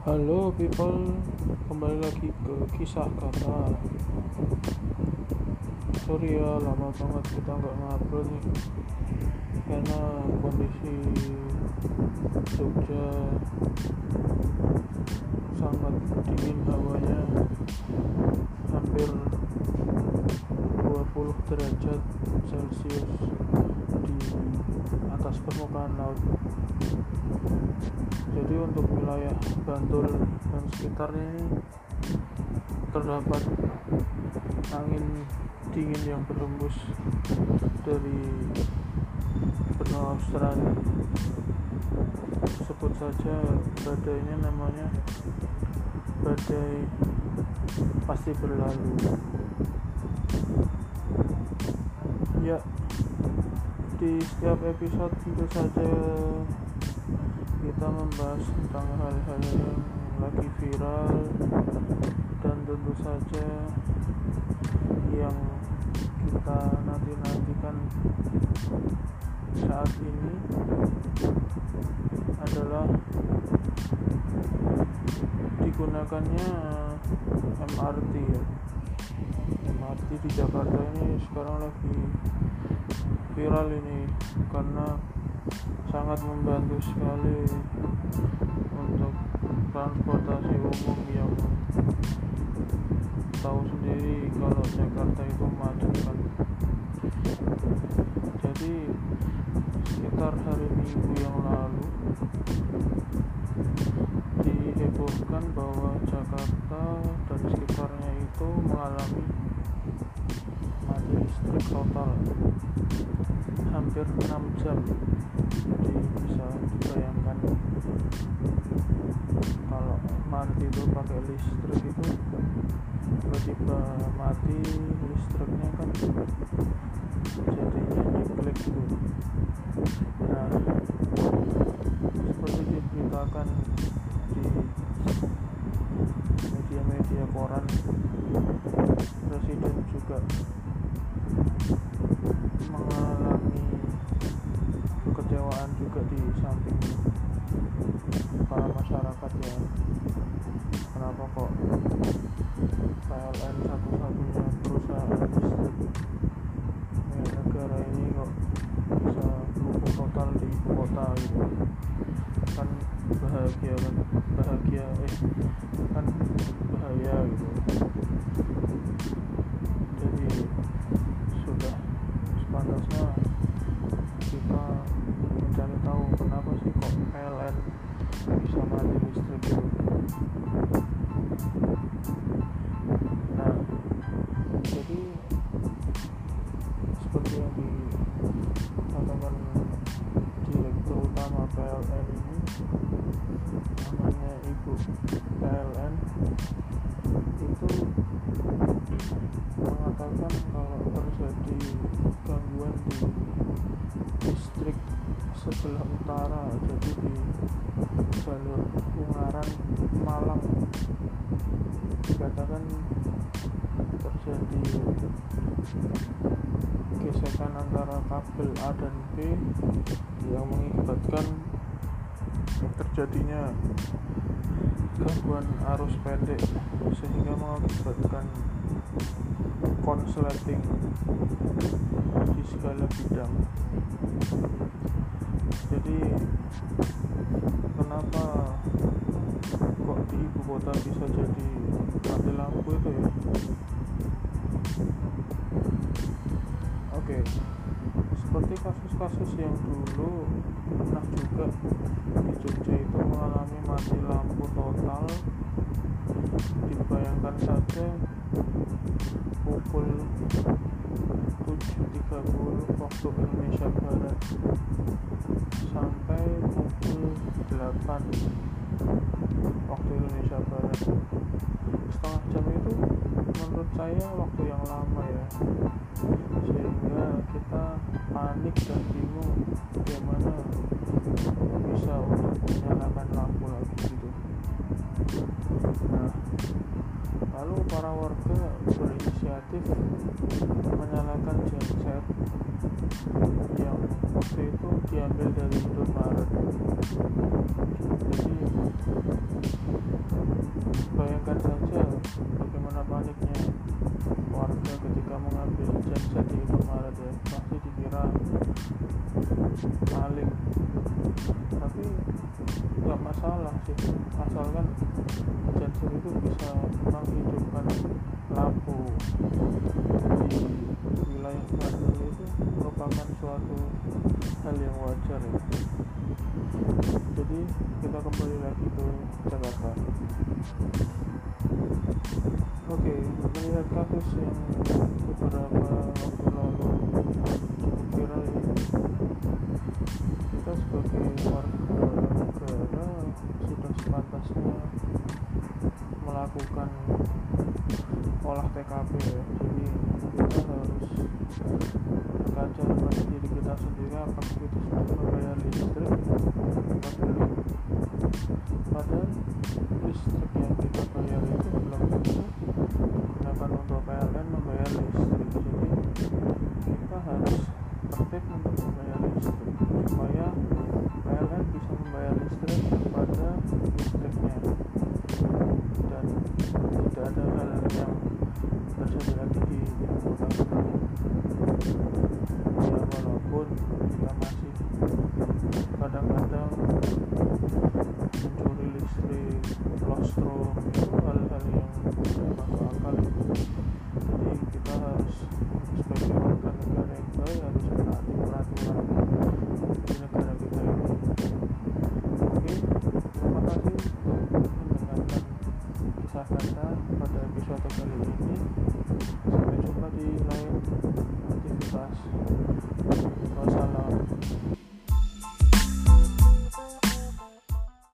Halo people, kembali lagi ke kisah kata. Sorry ya, lama banget kita nggak ngobrol nih, karena kondisi Jogja sangat dingin hawanya, hampir 20 derajat Celcius di atas permukaan laut. Jadi untuk wilayah Bantul dan sekitarnya ini terdapat angin dingin yang berembus dari benua Australia. Sebut saja badainya namanya badai pasti berlalu. Ya di setiap episode tentu saja kita membahas tentang hal-hal yang lagi viral dan tentu saja yang kita nanti-nantikan saat ini adalah digunakannya MRT ya. MRT di Jakarta ini sekarang lagi viral ini karena sangat membantu sekali untuk transportasi umum yang tahu sendiri kalau Jakarta itu macet kan. Jadi sekitar hari minggu yang lalu dihebohkan bahwa Jakarta dan sekitarnya itu mengalami mati listrik total hampir 6 jam. Jadi bisa dibayangkan kalau mati itu pakai listrik itu tiba-tiba mati listriknya kan jadinya nyeklik gitu nah seperti diberitakan di media-media koran presiden juga juga di samping para masyarakat ya. Kenapa kok PLN satu-satunya perusahaan listrik ya, negara ini kok bisa lumpuh total di kota gitu? Kan bahagia kan bahagia eh kan bahaya gitu bisa mati listrik nah jadi seperti yang dikatakan direktur utama PLN ini namanya ibu PLN itu mengatakan kalau terjadi gangguan di distrik sebelah utara jadi di jalur Ungaran Malang. Dikatakan terjadi gesekan antara kabel A dan B yang mengakibatkan terjadinya gangguan arus pendek sehingga mengakibatkan konsleting di segala bidang jadi kenapa kok di ibu kota bisa jadi mati lampu itu ya? Oke seperti kasus-kasus yang dulu pernah juga di Jogja itu mengalami mati lampu total dibayangkan saja pukul 7.30 waktu Indonesia Barat. Sampai pukul 8 waktu Indonesia Barat. Setengah jam itu menurut saya waktu yang lama ya. Sehingga kita panik dan bingung bagaimana bisa untuk menyalakan lampu lagi nah lalu para warga berinisiatif menyalakan genset yang waktu itu diambil dari Indomaret. Jadi bayangkan saja bagaimana paniknya warga ketika mengambil genset di Indomaret ya. Pasti dikira maling. Tapi nggak masalah sih. Asalkan genset itu bisa menghidupkan lampu. Di wilayah Bandung itu merupakan suatu hal yang wajar ya. Jadi kita kembali lagi ke Jakarta. Oke melihat kasus yang beberapa waktu lalu cukup viral ya kita sebagai sepantasnya melakukan olah TKP ya. Jadi kita harus berkaca pada diri kita sendiri apakah kita sudah membayar listrik belum padahal listrik yang kita bayar itu belum walaupun kita masih kadang-kadang mencuri listrik lostro